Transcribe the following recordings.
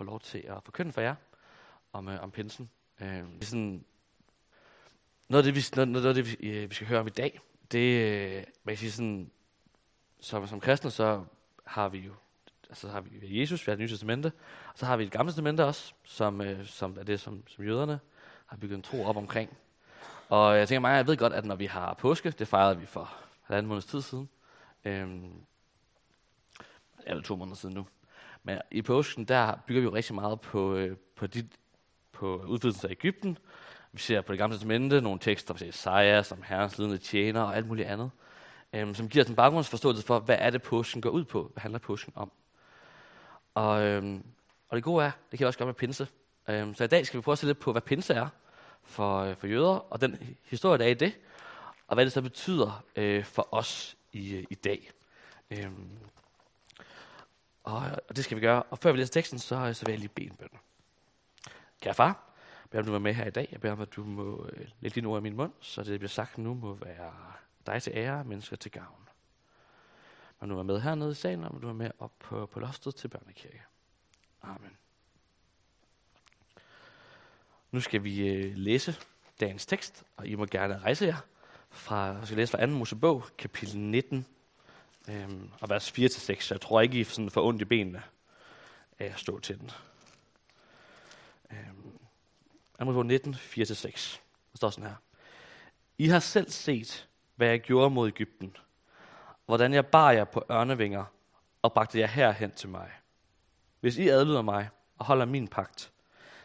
få lov til at forkynde for jer om, øh, om pinsen. Øh, det er sådan, noget af det, vi, noget, noget af det, vi, øh, vi skal høre om i dag, det øh, man kan sige sådan, som, som kristne, så har vi jo altså, så har vi Jesus, vi har det nye testamente, og så har vi det gamle testamente også, som, øh, som er det, som, som jøderne har bygget en tro op omkring. Og jeg tænker mig, jeg ved godt, at når vi har påske, det fejrede vi for halvanden måneds tid siden, øh, eller to måneder siden nu, men i påsken, der bygger vi jo rigtig meget på, øh, på, dit, på udvidelsen af Ægypten. Vi ser på det gamle testamente nogle tekster fra Isaiah, som herrens lidende tjener og alt muligt andet, øhm, som giver os en baggrundsforståelse for, hvad er det påsken går ud på? Hvad handler påsken om? Og, øh, og det gode er, det kan jeg også gøre med pinse. Øhm, så i dag skal vi prøve at se lidt på, hvad pinse er for, øh, for jøder, og den historie, der er i det, og hvad det så betyder øh, for os i, øh, i dag. Øh, og, og det skal vi gøre. Og før vi læser teksten, så, så vil jeg lige bede en bøn. Kære far, jeg beder om, du var med her i dag. Jeg beder om, at du må øh, lægge dine ord i min mund, så det bliver sagt nu må være dig til ære, mennesker til gavn. Og du var med hernede i salen, og du er med op på, på loftet til børnekirke. Amen. Nu skal vi øh, læse dagens tekst, og I må gerne rejse jer. Fra, jeg skal læse fra 2. Mosebog, kapitel 19, øhm, og vers 4-6. Jeg tror ikke, I sådan får ondt i benene af at stå til den. Øhm, Amos 19, 4-6. Der står sådan her. I har selv set, hvad jeg gjorde mod Ægypten, hvordan jeg bar jer på ørnevinger og bragte jer herhen til mig. Hvis I adlyder mig og holder min pagt,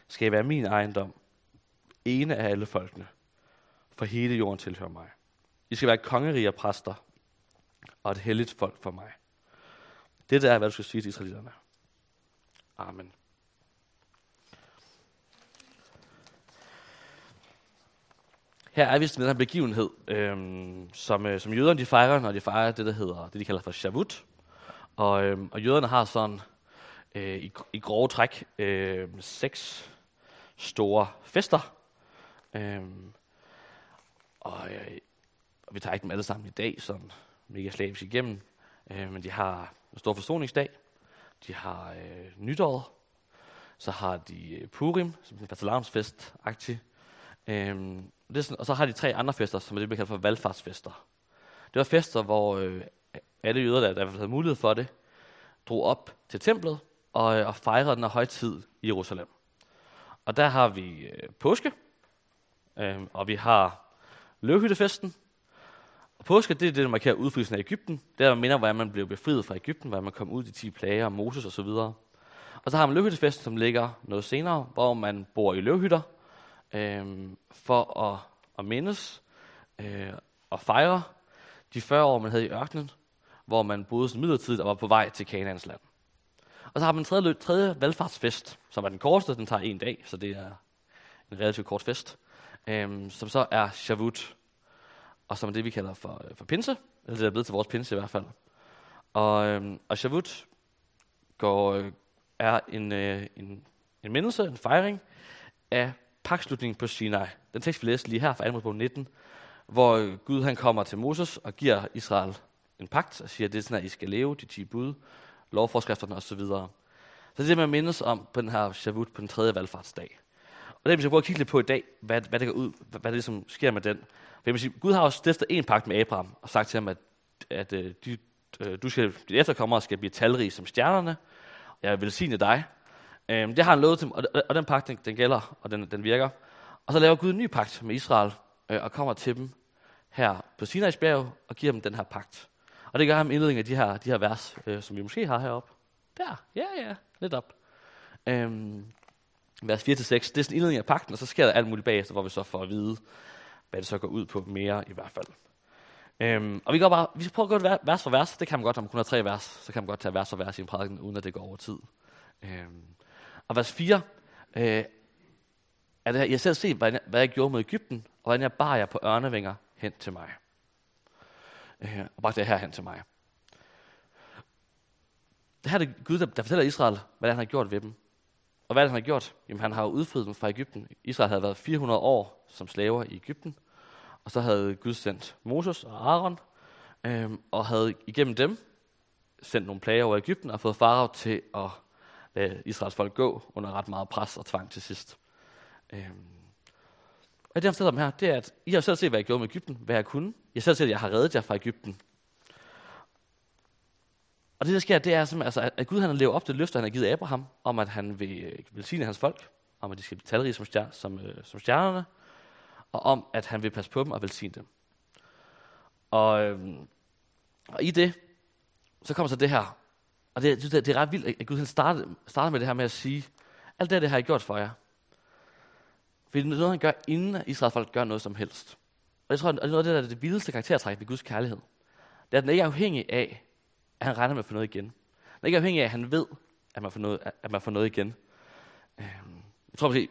skal I være min ejendom, ene af alle folkene, for hele jorden tilhører mig. I skal være kongerige og præster, og et helligt folk for mig. Det er, hvad du skal sige til israelitterne. Amen. Her er vi med den her begivenhed, øhm, som, øh, som jøderne de fejrer, når de fejrer det, der hedder, det de kalder for Shavut. Og, øhm, og jøderne har sådan øh, i, i grove træk øh, seks store fester. Øhm, og, øh, og vi tager ikke dem alle sammen i dag, sådan mega slavisk igennem. Øh, men de har en stor forsoningsdag. De har øh, nytår, Så har de øh, Purim, som er en fastelavnsfest-agtig. øh, det er sådan, og så har de tre andre fester, som er det, vi kalder for valgfartsfester. Det var fester, hvor øh, alle jøder, der, der havde mulighed for det, drog op til templet og, øh, og fejrede den her højtid i Jerusalem. Og der har vi øh, påske, øh, og vi har løvhyttefesten. Og påske, det er det, der markerer udfrielsen af Ægypten. Det er, der minder, hvordan man blev befriet fra Ægypten, hvordan man kom ud i de 10 plager, Moses osv. Og, og så har man løvhyttefesten, som ligger noget senere, hvor man bor i løvhytter, øh, for at, at mindes øh, og fejre de 40 år, man havde i ørkenen, hvor man boede som midlertidigt og var på vej til Kanaans land. Og så har man en tredje, tredje valgfartsfest, som er den korteste, den tager en dag, så det er en relativt kort fest, øh, som så er Shavut, og som er det, vi kalder for, øh, for pinse, eller det er blevet til vores pinse i hvert fald. Og, øh, og Shavut går, øh, er en, øh, en, en mindelse, en fejring af pakslutningen på Sinai. Den tekst, vi læste lige her fra 2. 19, hvor øh, Gud han kommer til Moses og giver Israel en pagt og siger, at det er sådan, at I skal leve, de 10 bud, lovforskrifterne osv. Så, videre. så det er det, man mindes om på den her Shavut på den tredje valgfartsdag. Og det vil skal prøve at kigge lidt på i dag, hvad, hvad det går ud, hvad, hvad det ligesom sker med den. For jeg sige, Gud har også stiftet en pagt med Abraham og sagt til ham, at, at øh, de, øh, du skal, dit efterkommere skal blive talrige som stjernerne. Jeg vil sige dig, Øhm, det har han lovet til og, og den pagt, den, den gælder, og den, den virker. Og så laver Gud en ny pagt med Israel, øh, og kommer til dem her på Sinai's bjerg, og giver dem den her pagt. Og det gør ham indledning af de her, de her vers, øh, som vi måske har heroppe. Der, ja, ja, lidt op. Øhm, vers 4-6, det er sådan indledning af pakten, og så sker der alt muligt bagefter, hvor vi så får at vide, hvad det så går ud på mere i hvert fald. Øhm, og vi, går bare, vi skal prøve at gå vers for vers. Det kan man godt, når man kun har tre vers. Så kan man godt tage vers for vers i en prædiken, uden at det går over tid. Øhm, og vers 4 øh, er det her, jeg selv set, hvad jeg, hvad jeg gjorde med Ægypten, og hvordan jeg bar jer på ørnevinger hen til mig. Øh, og bare det her hen til mig. Det her er det Gud, der, der fortæller Israel, hvad han har gjort ved dem. Og hvad han har gjort? Jamen, han har udfriet dem fra Ægypten. Israel havde været 400 år som slaver i Ægypten. Og så havde Gud sendt Moses og Aaron, øhm, og havde igennem dem sendt nogle plager over Ægypten og fået farao til at lade Israels folk gå under ret meget pres og tvang til sidst. Øhm. Og det, han fortæller dem her, det er, at I har selv set, hvad jeg gjorde med Ægypten, hvad jeg kunne. Jeg har selv set, at jeg har reddet jer fra Ægypten. Og det, der sker, det er som, altså, at Gud han lever op til det løfte, han har givet Abraham, om at han øh, vil velsigne hans folk, om at de skal blive talrige som, stjer, som, øh, som stjernerne, og om at han vil passe på dem og velsigne dem. Og, øh, og i det, så kommer så det her. Og det, det, det er ret vildt, at Gud han startede, startede med det her med at sige, alt det her, det har jeg gjort for jer. Fordi det er noget, han gør, inden Israels folk gør noget som helst. Og jeg tror, at noget af det, der er det vildeste karaktertræk ved Guds kærlighed, det er, at den ikke er afhængig af, at han regner med at få noget igen. Han er ikke afhængig af, at han ved, at man får noget, at man får noget igen. Jeg tror måske,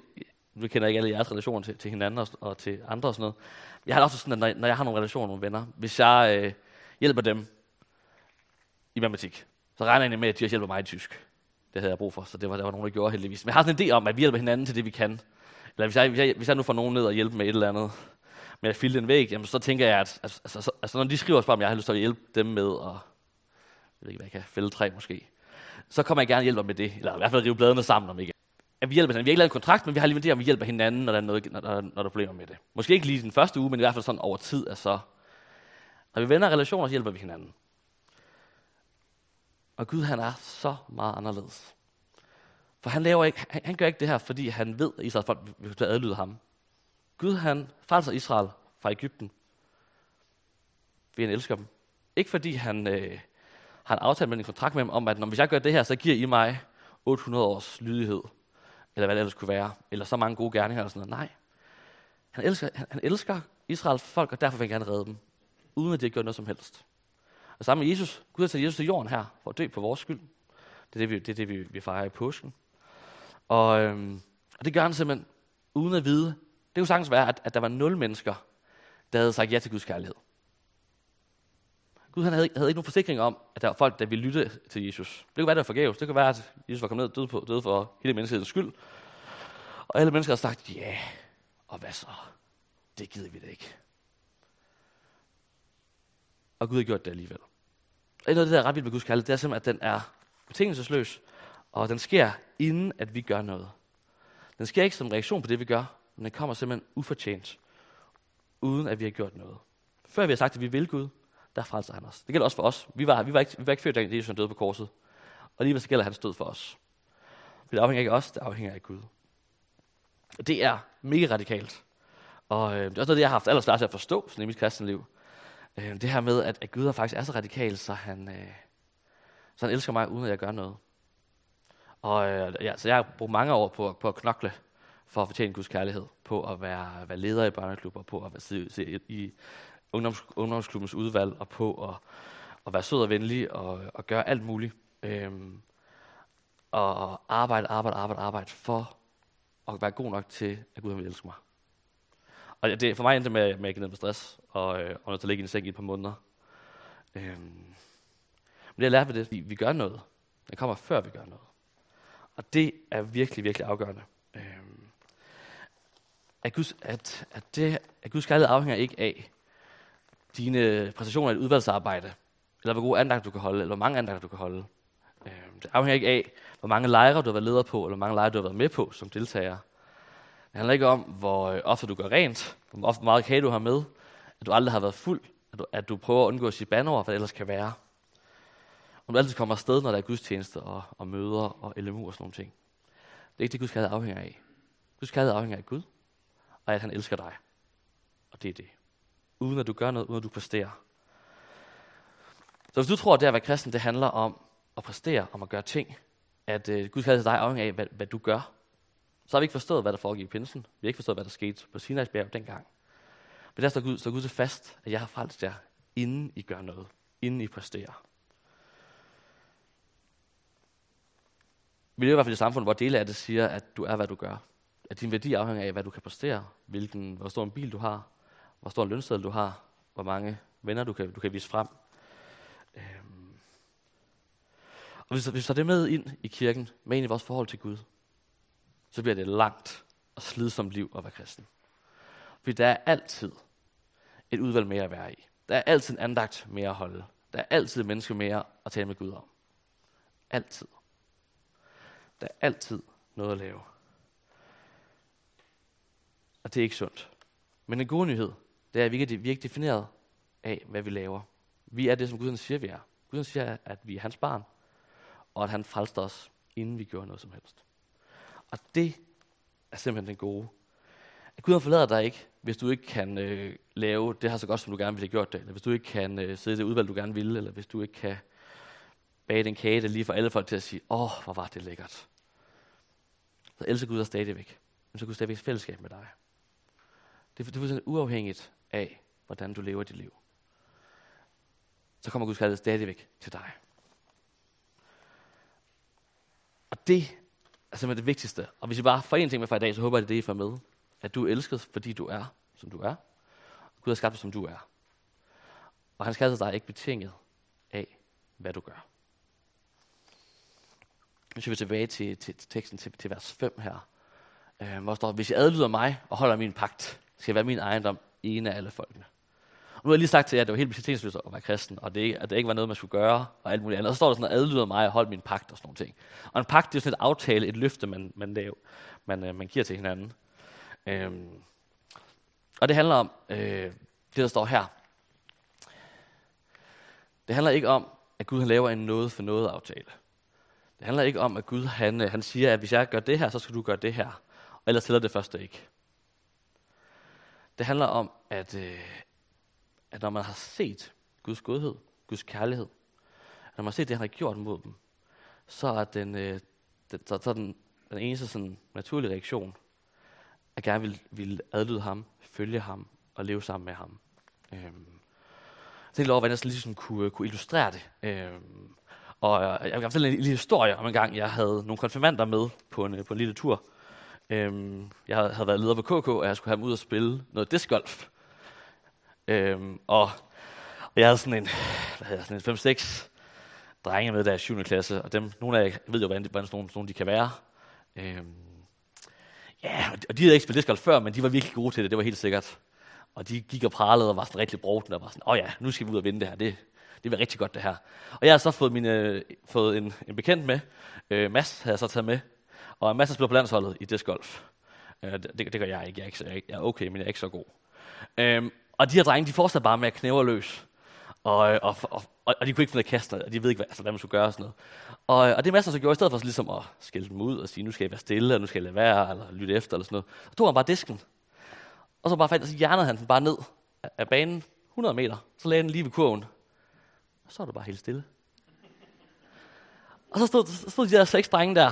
nu kender ikke alle jeres relationer til, til hinanden og, og til andre og sådan noget. Jeg har også sådan, at når, når jeg har nogle relationer med venner, hvis jeg øh, hjælper dem i matematik, så regner jeg med, at de også hjælper mig i tysk. Det havde jeg brug for, så det var, der var nogen, der gjorde heldigvis. Men jeg har sådan en idé om, at vi hjælper hinanden til det, vi kan. Eller hvis jeg, hvis jeg, hvis jeg nu får nogen ned og hjælpe med et eller andet, med at filde en væg, jamen, så tænker jeg, at altså, altså, altså, når de skriver spørger, om jeg har lyst til at hjælpe dem med at ved ikke, hvad jeg kan, fælde træ måske, så kommer jeg gerne hjælpe med det, eller i hvert fald rive bladene sammen om ikke. At vi hjælper hinanden. Vi har ikke lavet en kontrakt, men vi har lige det, om vi hjælper hinanden, når der, er noget, når, der, når der er problemer med det. Måske ikke lige den første uge, men i hvert fald sådan over tid, altså. Når vi vender relationer, så hjælper vi hinanden. Og Gud, han er så meget anderledes. For han, laver ikke, han, han gør ikke det her, fordi han ved, at Israels folk vil adlyde ham. Gud, han frelser Israel fra Ægypten, fordi han elsker dem. Ikke fordi han øh, har en aftale med en kontrakt med ham om, at når, hvis jeg gør det her, så giver I mig 800 års lydighed, eller hvad det ellers kunne være, eller så mange gode gerninger eller sådan noget. Nej. Han elsker, han, han elsker Israels folk, og derfor vil han gerne redde dem, uden at de har gjort noget som helst. Og sammen med Jesus, Gud har taget Jesus til jorden her, for at dø på vores skyld. Det er det, vi, det, er det, vi, vi fejrer i påsken. Og, øhm, og det gør han simpelthen uden at vide. Det kunne sagtens være, at, at der var nul mennesker, der havde sagt ja til Guds kærlighed. Gud han havde, havde ikke nogen forsikring om, at der var folk, der ville lytte til Jesus. Det kunne være, det var forgæves. Det kunne være, at Jesus var kommet ned og døde, på, døde for hele menneskehedens skyld. Og alle mennesker har sagt, ja, og hvad så? Det gider vi da ikke. Og Gud har gjort det alligevel. Og noget af det, der er ret vildt med Guds kærlighed, det er simpelthen, at den er betingelsesløs, og den sker inden, at vi gør noget. Den sker ikke som reaktion på det, vi gør, men den kommer simpelthen ufortjent, uden at vi har gjort noget. Før vi har sagt, at vi vil Gud, der frelser han os. Det gælder også for os. Vi var, vi var, ikke, vi var ikke født, da Jesus døde på korset. Og alligevel så gælder hans død for os. For det afhænger ikke af os, det afhænger af Gud. Og det er mega radikalt. Og øh, det er også noget, jeg har haft allersværst at forstå sådan i mit kristne liv. Øh, det her med, at, at Gud er faktisk er så radikal, så han, øh, så han elsker mig, uden at jeg gør noget. Og øh, ja, så jeg har brugt mange år på, på at knokle for at fortjene Guds kærlighed, på at være, være leder i børneklubber, på at være, se, se, i ungdoms, ungdomsklubbens udvalg, og på at, at være sød og venlig, og, og gøre alt muligt. Øhm, og arbejde, arbejde, arbejde, arbejde for at være god nok til, at Gud vil elske mig. Og det, for mig endte med, med at jeg gik ned med stress, og, øh, og nødt til at ligge i en seng i et par måneder. Øhm, men det jeg lærte ved det, vi, vi gør noget. Det kommer før vi gør noget. Og det er virkelig, virkelig afgørende. Øhm, at, Guds, at, at, det, at Guds kærlighed afhænger ikke af dine præstationer i et udvalgsarbejde, eller hvor gode andagter du kan holde, eller hvor mange andagter du kan holde. Øhm, det afhænger ikke af, hvor mange lejre du har været leder på, eller hvor mange lejre du har været med på som deltager. Det handler ikke om, hvor øh, ofte du gør rent, hvor ofte meget kage du har med, at du aldrig har været fuld, at du, at du prøver at undgå at sige banord, hvad det ellers kan være. Om du altid kommer afsted, når der er gudstjeneste og, og møder og LMU og sådan nogle ting. Det er ikke det, Guds kærlighed afhænger af. Guds kærlighed afhænger af Gud, og at han elsker dig. Og det er det. Uden at du gør noget, uden at du præsterer. Så hvis du tror, at det at være kristen, det handler om at præstere, om at gøre ting, at øh, Gud kalder til dig afhængig af, hvad, hvad du gør, så har vi ikke forstået, hvad der foregik i pinsen. Vi har ikke forstået, hvad der skete på Sinai's bjerg dengang. Men der står Gud, står Gud så fast, at jeg har frelst jer, inden I gør noget. Inden I præsterer. Vi lever i hvert fald i et samfund, hvor dele af det siger, at du er, hvad du gør. At din værdi afhænger af, hvad du kan præstere. Hvilken, hvor stor en bil du har. Hvor stor en lønseddel du har. Hvor mange venner du kan, du kan vise frem. Øhm. Og hvis, hvis vi tager det med ind i kirken, med ind i vores forhold til Gud, så bliver det langt og slidsomt liv at være kristen. Fordi der er altid et udvalg mere at være i. Der er altid en andagt mere at holde. Der er altid mennesker menneske mere at tale med Gud om. Altid. Der er altid noget at lave. Og det er ikke sundt. Men en god nyhed, det er, at vi ikke, vi er ikke defineret af, hvad vi laver. Vi er det, som Gud siger, vi er. Gud siger, at vi er hans barn, og at han frelste os, inden vi gjorde noget som helst. Og det er simpelthen den gode. At Gud har forladet dig ikke, hvis du ikke kan øh, lave det her så godt, som du gerne ville have gjort det, eller hvis du ikke kan øh, sidde i det udvalg, du gerne ville, eller hvis du ikke kan bage den kage, der lige for alle folk til at sige, åh, oh, hvor var det lækkert. Så elsker Gud dig stadigvæk. Men så Gud stadigvæk fællesskab med dig. Det er, det er fuldstændig uafhængigt af, hvordan du lever dit liv. Så kommer Guds kærlighed stadigvæk til dig. Og det er simpelthen det vigtigste. Og hvis I bare får en ting med fra i dag, så håber jeg, at det er det, I får med. At du er elsket, fordi du er, som du er. Gud har skabt dig, som du er. Og han kærlighed dig ikke betinget af, hvad du gør. Nu skal vi tilbage til, til, til teksten, til, til vers 5 her. Øh, hvor står, hvis jeg adlyder mig og holder min pagt, skal jeg være min ejendom ene af alle folkene. Og nu har jeg lige sagt til jer, at det var helt betingelsesløst at være kristen, og det, at det ikke var noget, man skulle gøre, og alt muligt andet. Og så står der sådan, at adlyder mig og hold min pagt og sådan nogle ting. Og en pagt, det er sådan et aftale, et løfte, man, man, laver, man, øh, man giver til hinanden. Øhm, og det handler om øh, det, der står her. Det handler ikke om, at Gud han laver en noget for noget aftale. Det handler ikke om, at Gud han, øh, han siger, at hvis jeg gør det her, så skal du gøre det her. Og ellers tæller det første ikke. Det handler om, at, øh, at når man har set Guds godhed, Guds kærlighed, når man har set det, han har gjort mod dem, så er den, øh, den, så, så den, den eneste sådan, naturlige reaktion, at gerne vil, vil adlyde ham, følge ham og leve sammen med ham. Øhm. det tænkte lov, hvordan jeg ligesom kunne, kunne illustrere det. Øhm. Og jeg, jeg vil fortælle en lille historie om en gang, jeg havde nogle konfirmander med på en, øh, på en lille tur. Øhm, jeg havde været leder på KK, og jeg skulle have ham ud og spille noget discgolf. Øhm, og, og jeg havde sådan en, hvad hedder, sådan en 5-6 drenge med der i 7. klasse, og dem, nogle af jer ved jo, hvordan, hvordan sådan, nogle, sådan nogle de kan være. Øhm, ja, og de havde ikke spillet discgolf før, men de var virkelig gode til det, det var helt sikkert. Og de gik og pralede og var sådan rigtig brugten, og var sådan, åh oh ja, nu skal vi ud og vinde det her, det, det var rigtig godt det her. Og jeg har så fået, mine, øh, fået en, en bekendt med, øh, Mads havde jeg så taget med, og masser spiller på landsholdet i discgolf. Øh, det, det, det gør jeg ikke, jeg er, ikke så, jeg er okay, men jeg er ikke så god. Øh, og de her drenge, de fortsætter bare med at knæve løs. Og, øh, og, og, og, og de kunne ikke finde at kaste, og de ved ikke, hvad, altså, hvad man skulle gøre og sådan noget. Og, og det Mads så gjorde, i stedet for så ligesom at skælde dem ud og sige, nu skal jeg være stille, og nu skal jeg lade være, eller lytte efter, eller sådan noget, så tog han bare disken. Og så bare fandt, så hjernede han den bare ned af banen 100 meter. Så lagde den lige ved kurven. Og så var det bare helt stille. Og så stod, så stod de der seks drenge der,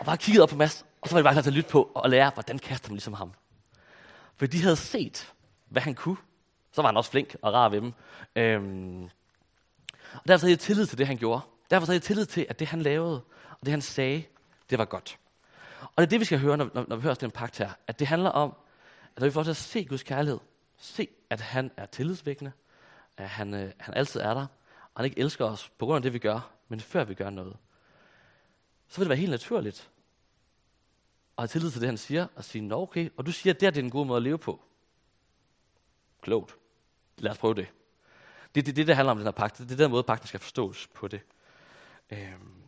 og bare kiggede op på Mads, og så var det bare klar til at lytte på og lære, hvordan kaster man ligesom ham. For de havde set, hvad han kunne. Så var han også flink og rar ved dem. Øhm, og derfor havde jeg tillid til det, han gjorde. Derfor havde jeg tillid til, at det, han lavede, og det, han sagde, det var godt. Og det er det, vi skal høre, når, når, når vi hører sådan en pagt her. At det handler om, at når vi får til at se Guds kærlighed, se, at han er tillidsvækkende, at han, øh, han altid er der, og han ikke elsker os på grund af det, vi gør, men før vi gør noget, så vil det være helt naturligt at have tillid til det, han siger, og sige, nå okay, og du siger, at det, er en god måde at leve på. Klogt. Lad os prøve det. Det er det, det, der handler om den her pagt. Det er den måde, pagten skal forstås på det. Øhm.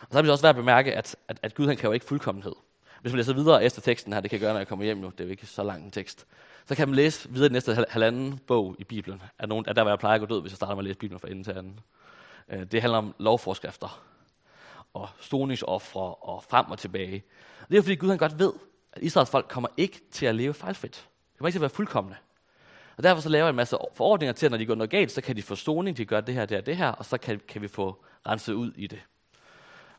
Og så er det også værd at bemærke, at, at, at Gud han kræver ikke fuldkommenhed. Hvis man læser videre efter teksten her, det kan jeg gøre, når jeg kommer hjem nu, det er jo ikke så lang en tekst, så kan man læse videre i den næste halvanden bog i Bibelen, Er nogen, at der hvor jeg plejer at gå død, hvis jeg starter med at læse Bibelen fra ende til anden. Øh, det handler om lovforskrifter og stoningsoffre og frem og tilbage. Det er fordi Gud han godt ved, at Israels folk kommer ikke til at leve fejlfrit. Det kommer ikke til at være fuldkommende. Og derfor så laver jeg en masse forordninger til, at når de går noget galt, så kan de få stoning, de gør det her, det her, det her, og så kan, kan vi få renset ud i det.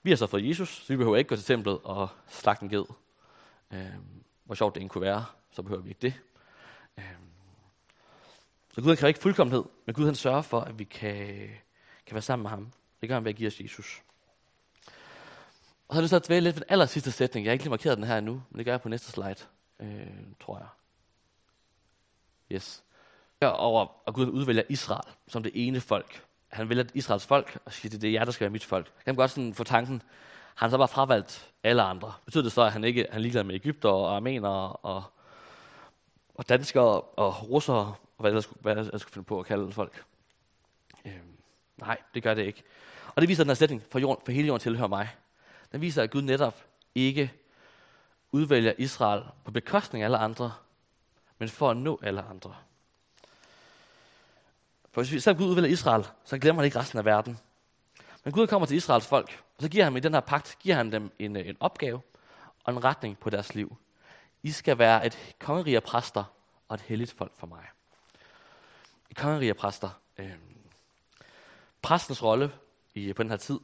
Vi har så fået Jesus, så vi behøver ikke gå til templet og slagte en ged. Øhm, hvor sjovt det end kunne være, så behøver vi ikke det. Øhm, så Gud kræver ikke fuldkommenhed, men Gud han sørger for, at vi kan, kan være sammen med ham. Det gør han ved at give os Jesus. Og så er det så at dvæle lidt ved den aller sidste sætning. Jeg har ikke lige markeret den her endnu, men det gør jeg på næste slide, øh, tror jeg. Yes. Over at Gud udvælger Israel som det ene folk. Han vælger Israels folk og siger, det er jer, der skal være mit folk. Kan godt sådan få tanken, han så bare fravalgt alle andre. Betyder det så, at han ikke han er ligeglad med Ægypter og armenere og, og danskere og russere, og hvad jeg skulle, hvad jeg skulle finde på at kalde folk? Nej, det gør det ikke. Og det viser den her sætning, for, jorden, for hele jorden tilhører mig. Den viser, at Gud netop ikke udvælger Israel på bekostning af alle andre, men for at nå alle andre. For hvis vi selvom Gud udvælger Israel, så glemmer han ikke resten af verden. Men Gud kommer til Israels folk, og så giver han dem i den her pagt, giver han dem en, en opgave og en retning på deres liv. I skal være et kongerige af præster og et helligt folk for mig. Et kongerige af præster. Øh, præstens rolle i, på den her tid,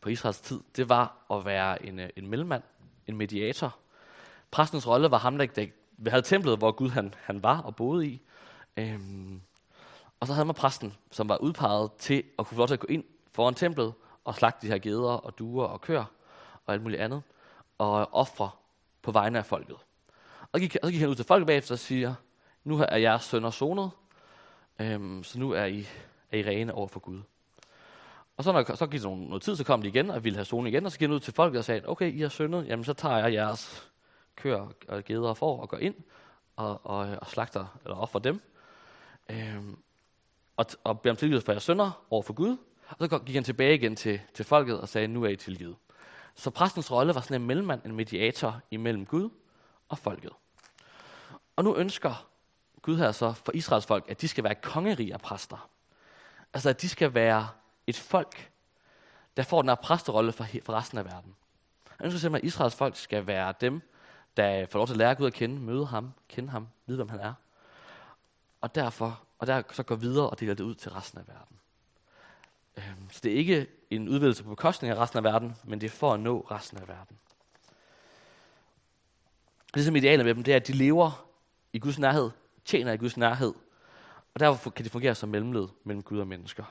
på Israels tid, det var at være en, øh, en mellemmand, en mediator. Præstens rolle var ham, der, der havde templet, hvor Gud han, han var og boede i. Øhm, og så havde man præsten, som var udpeget til at kunne få lov til at gå ind foran templet og slagte de her geder og duer og køer og alt muligt andet, og ofre på vegne af folket. Og, gik, og så gik han ud til folket bagefter og siger, nu er jeres sønner sonet, øhm, så nu er I, er I rene over for Gud. Og så, når, så gik der noget, tid, så kom de igen og ville have solen igen, og så gik han ud til folket og sagde, okay, I har syndet, jamen så tager jeg jeres køer og geder og får og går ind og, og, og slagter, eller offer dem. Øhm, og, og beder om tilgivelse for jeres synder over for Gud. Og så gik han tilbage igen til, til folket og sagde, nu er I tilgivet. Så præstens rolle var sådan en mellemmand, en mediator imellem Gud og folket. Og nu ønsker Gud her så for Israels folk, at de skal være kongerige af præster. Altså at de skal være et folk, der får den her præsterolle for, for resten af verden. Han ønsker simpelthen, at Israels folk skal være dem, der får lov til at lære Gud at kende, møde ham, kende ham, vide, hvem han er. Og derfor, og der så går videre og deler det ud til resten af verden. Øhm, så det er ikke en udvidelse på bekostning af resten af verden, men det er for at nå resten af verden. Det som idealet med dem, det er, at de lever i Guds nærhed, tjener i Guds nærhed, og derfor kan det fungere som mellemled mellem Gud og mennesker.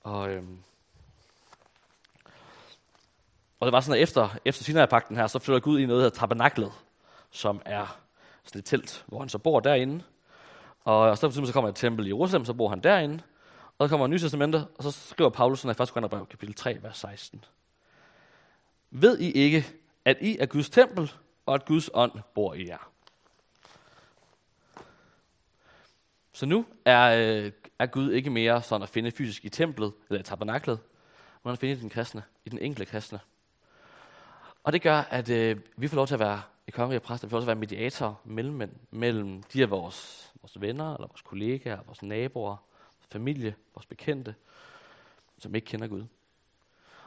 Og, øhm, og det var sådan, at efter, efter Sinai-pakten her, så flytter Gud i noget, der hedder tabernaklet, som er sådan et telt, hvor han så bor derinde. Og så, så kommer et tempel i Jerusalem, så bor han derinde. Og så kommer Nye Testamentet, og så skriver Paulus sådan i 1. Korintherbrev, kapitel 3, vers 16. Ved I ikke, at I er Guds tempel, og at Guds ånd bor i jer? Så nu er, øh, er Gud ikke mere sådan at finde fysisk i templet, eller i tabernaklet, men at finde i den kristne, i den enkelte kristne. Og det gør, at øh, vi får lov til at være i kongerige præster, vi får lov til at være mediator mellem, mellem de af vores, vores venner, eller vores kollegaer, vores naboer, familie, vores bekendte, som ikke kender Gud.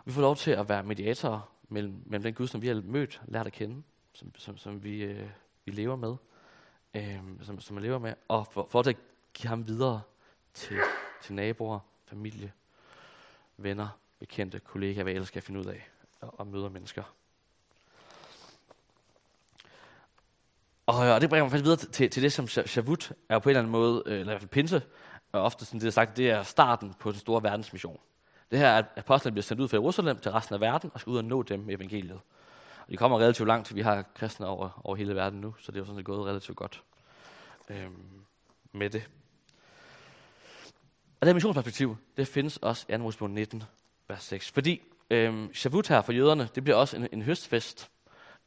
Vi får lov til at være mediatorer mellem, mellem den Gud, som vi har mødt, lært at kende, som, som, som vi, øh, vi lever med, øh, som, som vi lever med, og for, for at give ham videre til, til naboer, familie, venner, bekendte, kollegaer, hvad ellers skal finde ud af og, og møde mennesker. Og, og det bringer mig faktisk videre til, til det, som Shavut er på en eller anden måde, øh, eller i hvert fald pinse, og ofte sådan det er sagt, det er starten på den store verdensmission. Det her er, at apostlene bliver sendt ud fra Jerusalem til resten af verden, og skal ud og nå dem med evangeliet. Og de kommer relativt langt, vi har kristne over, over hele verden nu, så det er jo sådan set gået relativt godt øhm, med det. Og det her missionsperspektiv, det findes også i 2. Mosebog 19, vers 6. Fordi øhm, Shavut her for jøderne, det bliver også en, en høstfest.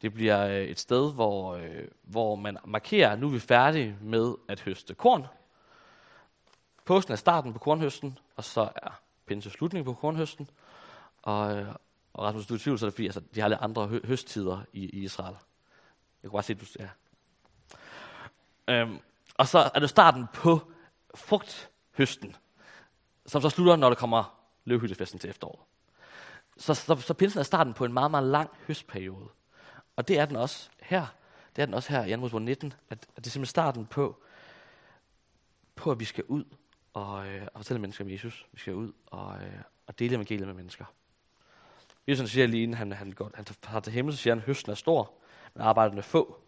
Det bliver øh, et sted, hvor, øh, hvor man markerer, at nu er vi færdige med at høste korn. Påsken er starten på kornhøsten, og så er pinse slutningen på kornhøsten. Og, øh, og Rasmus, du er i tvivl, så er det fordi, altså, de har lidt andre hø- høsttider i, i Israel. Jeg kunne bare se, at du... Ja. Øhm, og så er det starten på frugthøsten, som så slutter, når der kommer løvhyttefesten til efteråret. Så, så, så pinsen er starten på en meget, meget lang høstperiode. Og det er den også her. Det er den også her i 2. 19, at, at det er simpelthen starten på, på, at vi skal ud og, øh, og fortælle mennesker om Jesus. Vi skal ud og, øh, og dele evangeliet med mennesker. Jesus siger lige inden han, han, går, han tager til himmel, så siger han, at høsten er stor, men arbejderne få.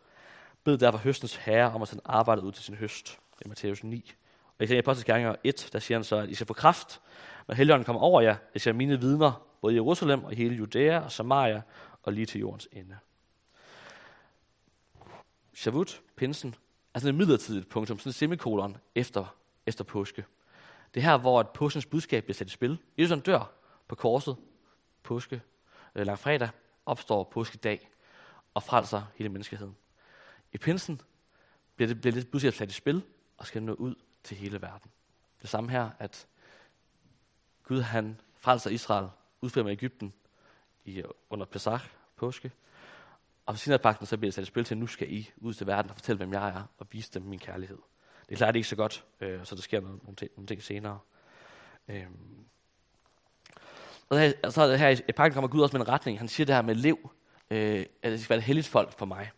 Bed derfor høstens herre om at sende arbejdet ud til sin høst. Det er Matthæus 9. Og i Apostles Gerninger 1, der siger han så, at I skal få kraft, når Helligånden kommer over jer. Jeg ser mine vidner, både i Jerusalem og i hele Judæa og Samaria og lige til jordens ende. Shavut, pinsen, er sådan et midlertidigt punktum, sådan en semikolon efter, efter påske. Det er her, hvor et påskens budskab bliver sat i spil. Jesus dør på korset, påske, øh, fredag, opstår påskedag og frelser hele menneskeheden. I pinsen bliver det, bliver det budskab sat i spil og skal nå ud til hele verden. Det samme her, at Gud han frelser Israel, udfrier med Ægypten i, under Pesach, påske. Og på Sinai-pakten så bliver det sat i spil til, at nu skal I ud til verden og fortælle, hvem jeg er, og vise dem min kærlighed. Det er klart, det er ikke så godt, øh, så der sker noget, nogle, ting, nogle ting senere. Øhm. Og så, og så her i pakken kommer Gud også med en retning. Han siger det her med lev, øh, at det skal være et helligt folk for mig.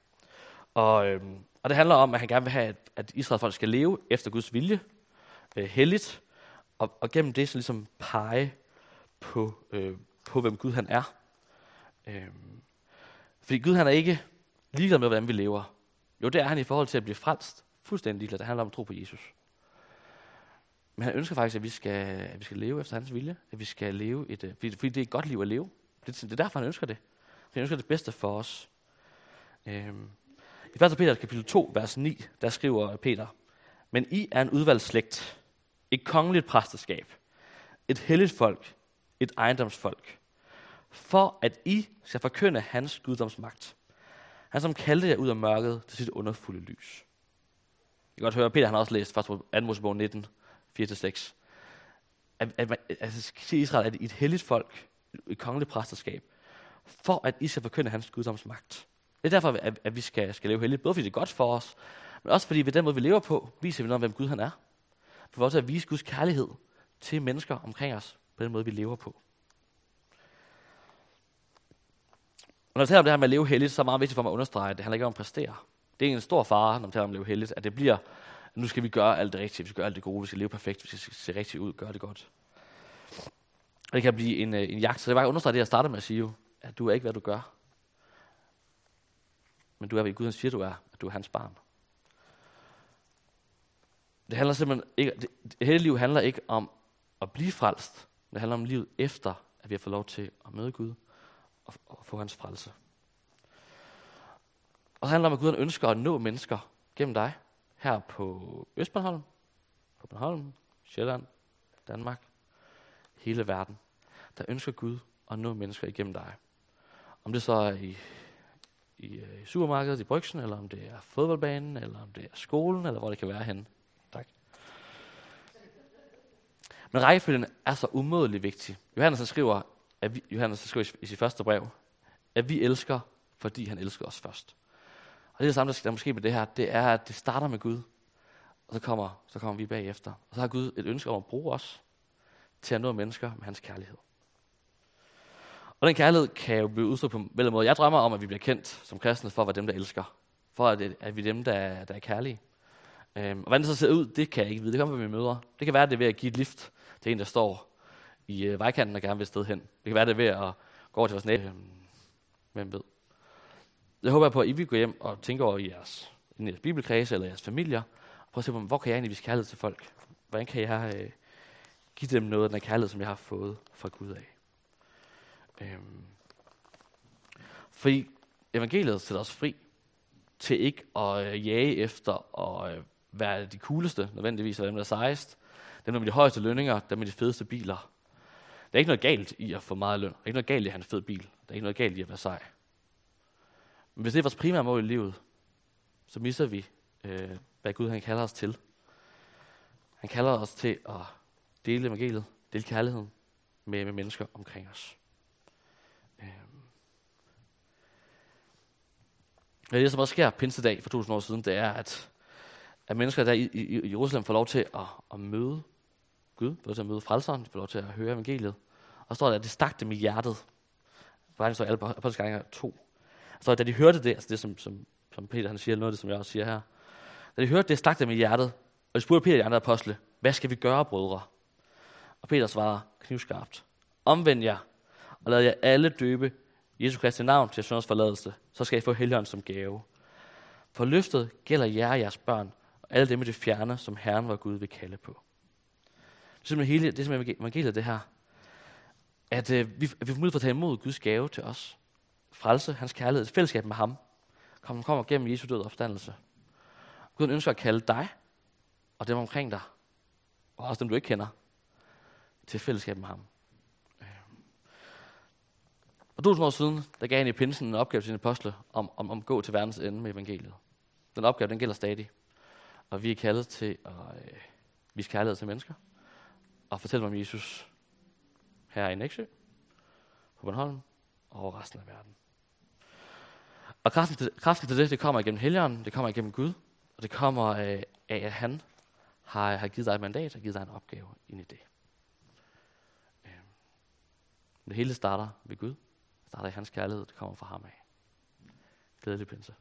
Og, øh, og det handler om, at han gerne vil have, at, Israels folk skal leve efter Guds vilje, øh, helligt, og, og gennem det så ligesom pege på, øh, på hvem Gud han er. Øh, fordi Gud han er ikke ligeglad med, hvordan vi lever. Jo, det er han i forhold til at blive frelst. Fuldstændig ligeglad. Det handler om at tro på Jesus. Men han ønsker faktisk, at vi skal, at vi skal leve efter hans vilje. At vi skal leve et... Øh, fordi, fordi det er et godt liv at leve. Det, det er derfor, han ønsker det. Han ønsker det bedste for os. Øh, i 1. Peter kapitel 2, vers 9, der skriver Peter, Men I er en udvalgt slægt, et kongeligt præsteskab, et helligt folk, et ejendomsfolk, for at I skal forkynde hans guddomsmagt. Han som kaldte jer ud af mørket til sit underfulde lys. Jeg kan godt høre, at Peter han har også læst 2. Mosebog 19, 4-6. At, at, man, altså, siger Israel, at I er et helligt folk, et kongeligt præsterskab, for at I skal forkynde hans guddomsmagt. Det er derfor, at, at vi skal, skal leve helligt. Både fordi det er godt for os, men også fordi ved den måde, vi lever på, viser vi noget om, hvem Gud han er. For også at vise Guds kærlighed til mennesker omkring os, på den måde, vi lever på. Og når vi taler om det her med at leve helligt, så er det meget vigtigt for mig at understrege, at det handler ikke om at præstere. Det er en stor fare, når vi taler om at leve helligt, at det bliver, at nu skal vi gøre alt det rigtige, vi skal gøre alt det gode, vi skal leve perfekt, vi skal se rigtigt ud, gøre det godt. Og det kan blive en, øh, en jagt. Så det var bare understrege det, jeg startede med at sige, at du er ikke, hvad du gør. Men du er, hvad Gud siger, du er, at du er hans barn. Det handler simpelthen ikke, det, det hele liv handler ikke om at blive frelst. Det handler om livet efter, at vi har fået lov til at møde Gud og, og få hans frelse. Og det handler om, at Gud ønsker at nå mennesker gennem dig, her på Østbornholm, på Bornholm, Sjælland, Danmark, hele verden. Der ønsker Gud at nå mennesker igennem dig. Om det så er i, i, øh, i supermarkedet, i brygsen, eller om det er fodboldbanen, eller om det er skolen, eller hvor det kan være henne. Tak. Men rækkefølgen er så umådelig vigtig. Johannes skriver, at vi, Johannes skriver i sit første brev, at vi elsker, fordi han elsker os først. Og det er det samme, der måske med det her, det er, at det starter med Gud, og så kommer, så kommer vi bagefter. Og så har Gud et ønske om at bruge os til at nå mennesker med hans kærlighed. Og den kærlighed kan jo blive udtrykt på mellem måde. Jeg drømmer om, at vi bliver kendt som kristne for at være dem, der elsker. For at, øh, at vi er dem, der er, der er kærlige. Øhm, og hvordan det så ser ud, det kan jeg ikke vide. Det kommer, vi møder. Det kan være, at det er ved at give et lift til en, der står i øh, vejkanten og gerne vil et sted hen. Det kan være, det er ved at gå over til vores næste. Øhm, hvem ved. Jeg håber på, at I vil gå hjem og tænke over i jeres, i jeres bibelkredse eller jeres familier. Og prøve at se på, hvor kan jeg egentlig vise kærlighed til folk? Hvordan kan jeg øh, give dem noget af den kærlighed, som jeg har fået fra Gud af? Øhm. Fordi evangeliet sætter os fri til ikke at øh, jage efter og øh, være de cooleste, nødvendigvis, og dem der er sejest. Dem med de højeste lønninger, dem med de fedeste biler. Der er ikke noget galt i at få meget løn. Der er ikke noget galt i at have en fed bil. Der er ikke noget galt i at være sej. Men hvis det er vores primære mål i livet, så misser vi, øh, hvad Gud han kalder os til. Han kalder os til at dele evangeliet, dele kærligheden med, med mennesker omkring os. Øhm. Ja, Det, som også sker pinsedag for 2000 år siden, det er, at, at mennesker der i, i, i Jerusalem får lov til at, at møde Gud, får lov til at møde frelseren, de får lov til at høre evangeliet. Og så står der, at det stak dem i hjertet. Faktisk så alle på gange to. Så da de hørte det, altså det som, som, som Peter han siger, noget af det, som jeg også siger her. Da de hørte det, stak dem i hjertet, og de spurgte Peter og de andre apostle, hvad skal vi gøre, brødre? Og Peter svarer knivskarpt, omvend jer, og lad jer alle døbe Jesu Kristi navn til synders forladelse, så skal I få helligånden som gave. For løftet gælder jer og jeres børn, og alle dem i det fjerne, som Herren var Gud vil kalde på. Det er simpelthen hele, det er simpelthen evangeliet det her. At øh, vi, at vi får mulighed for at tage imod Guds gave til os frelse, hans kærlighed, fællesskab med ham, kommer, kommer gennem Jesu død og opstandelse. Gud ønsker at kalde dig og dem omkring dig, og også dem du ikke kender, til fællesskab med ham. Og 2000 år siden, der gav han i pinsen en opgave til sine apostle om, om, om at gå til verdens ende med evangeliet. Den opgave, den gælder stadig. Og vi er kaldet til at øh, vise kærlighed til mennesker, og fortælle dem om Jesus her i Næksø, på Bornholm og over resten af verden. Og kraften til, kraften til det, det kommer igennem helgeren, det kommer igennem Gud, og det kommer af, af at han har, har givet dig et mandat og givet dig en opgave ind i det. Øhm. Det hele starter ved Gud. Det er det hans kærlighed, det kommer fra ham af. Glædelig pinse.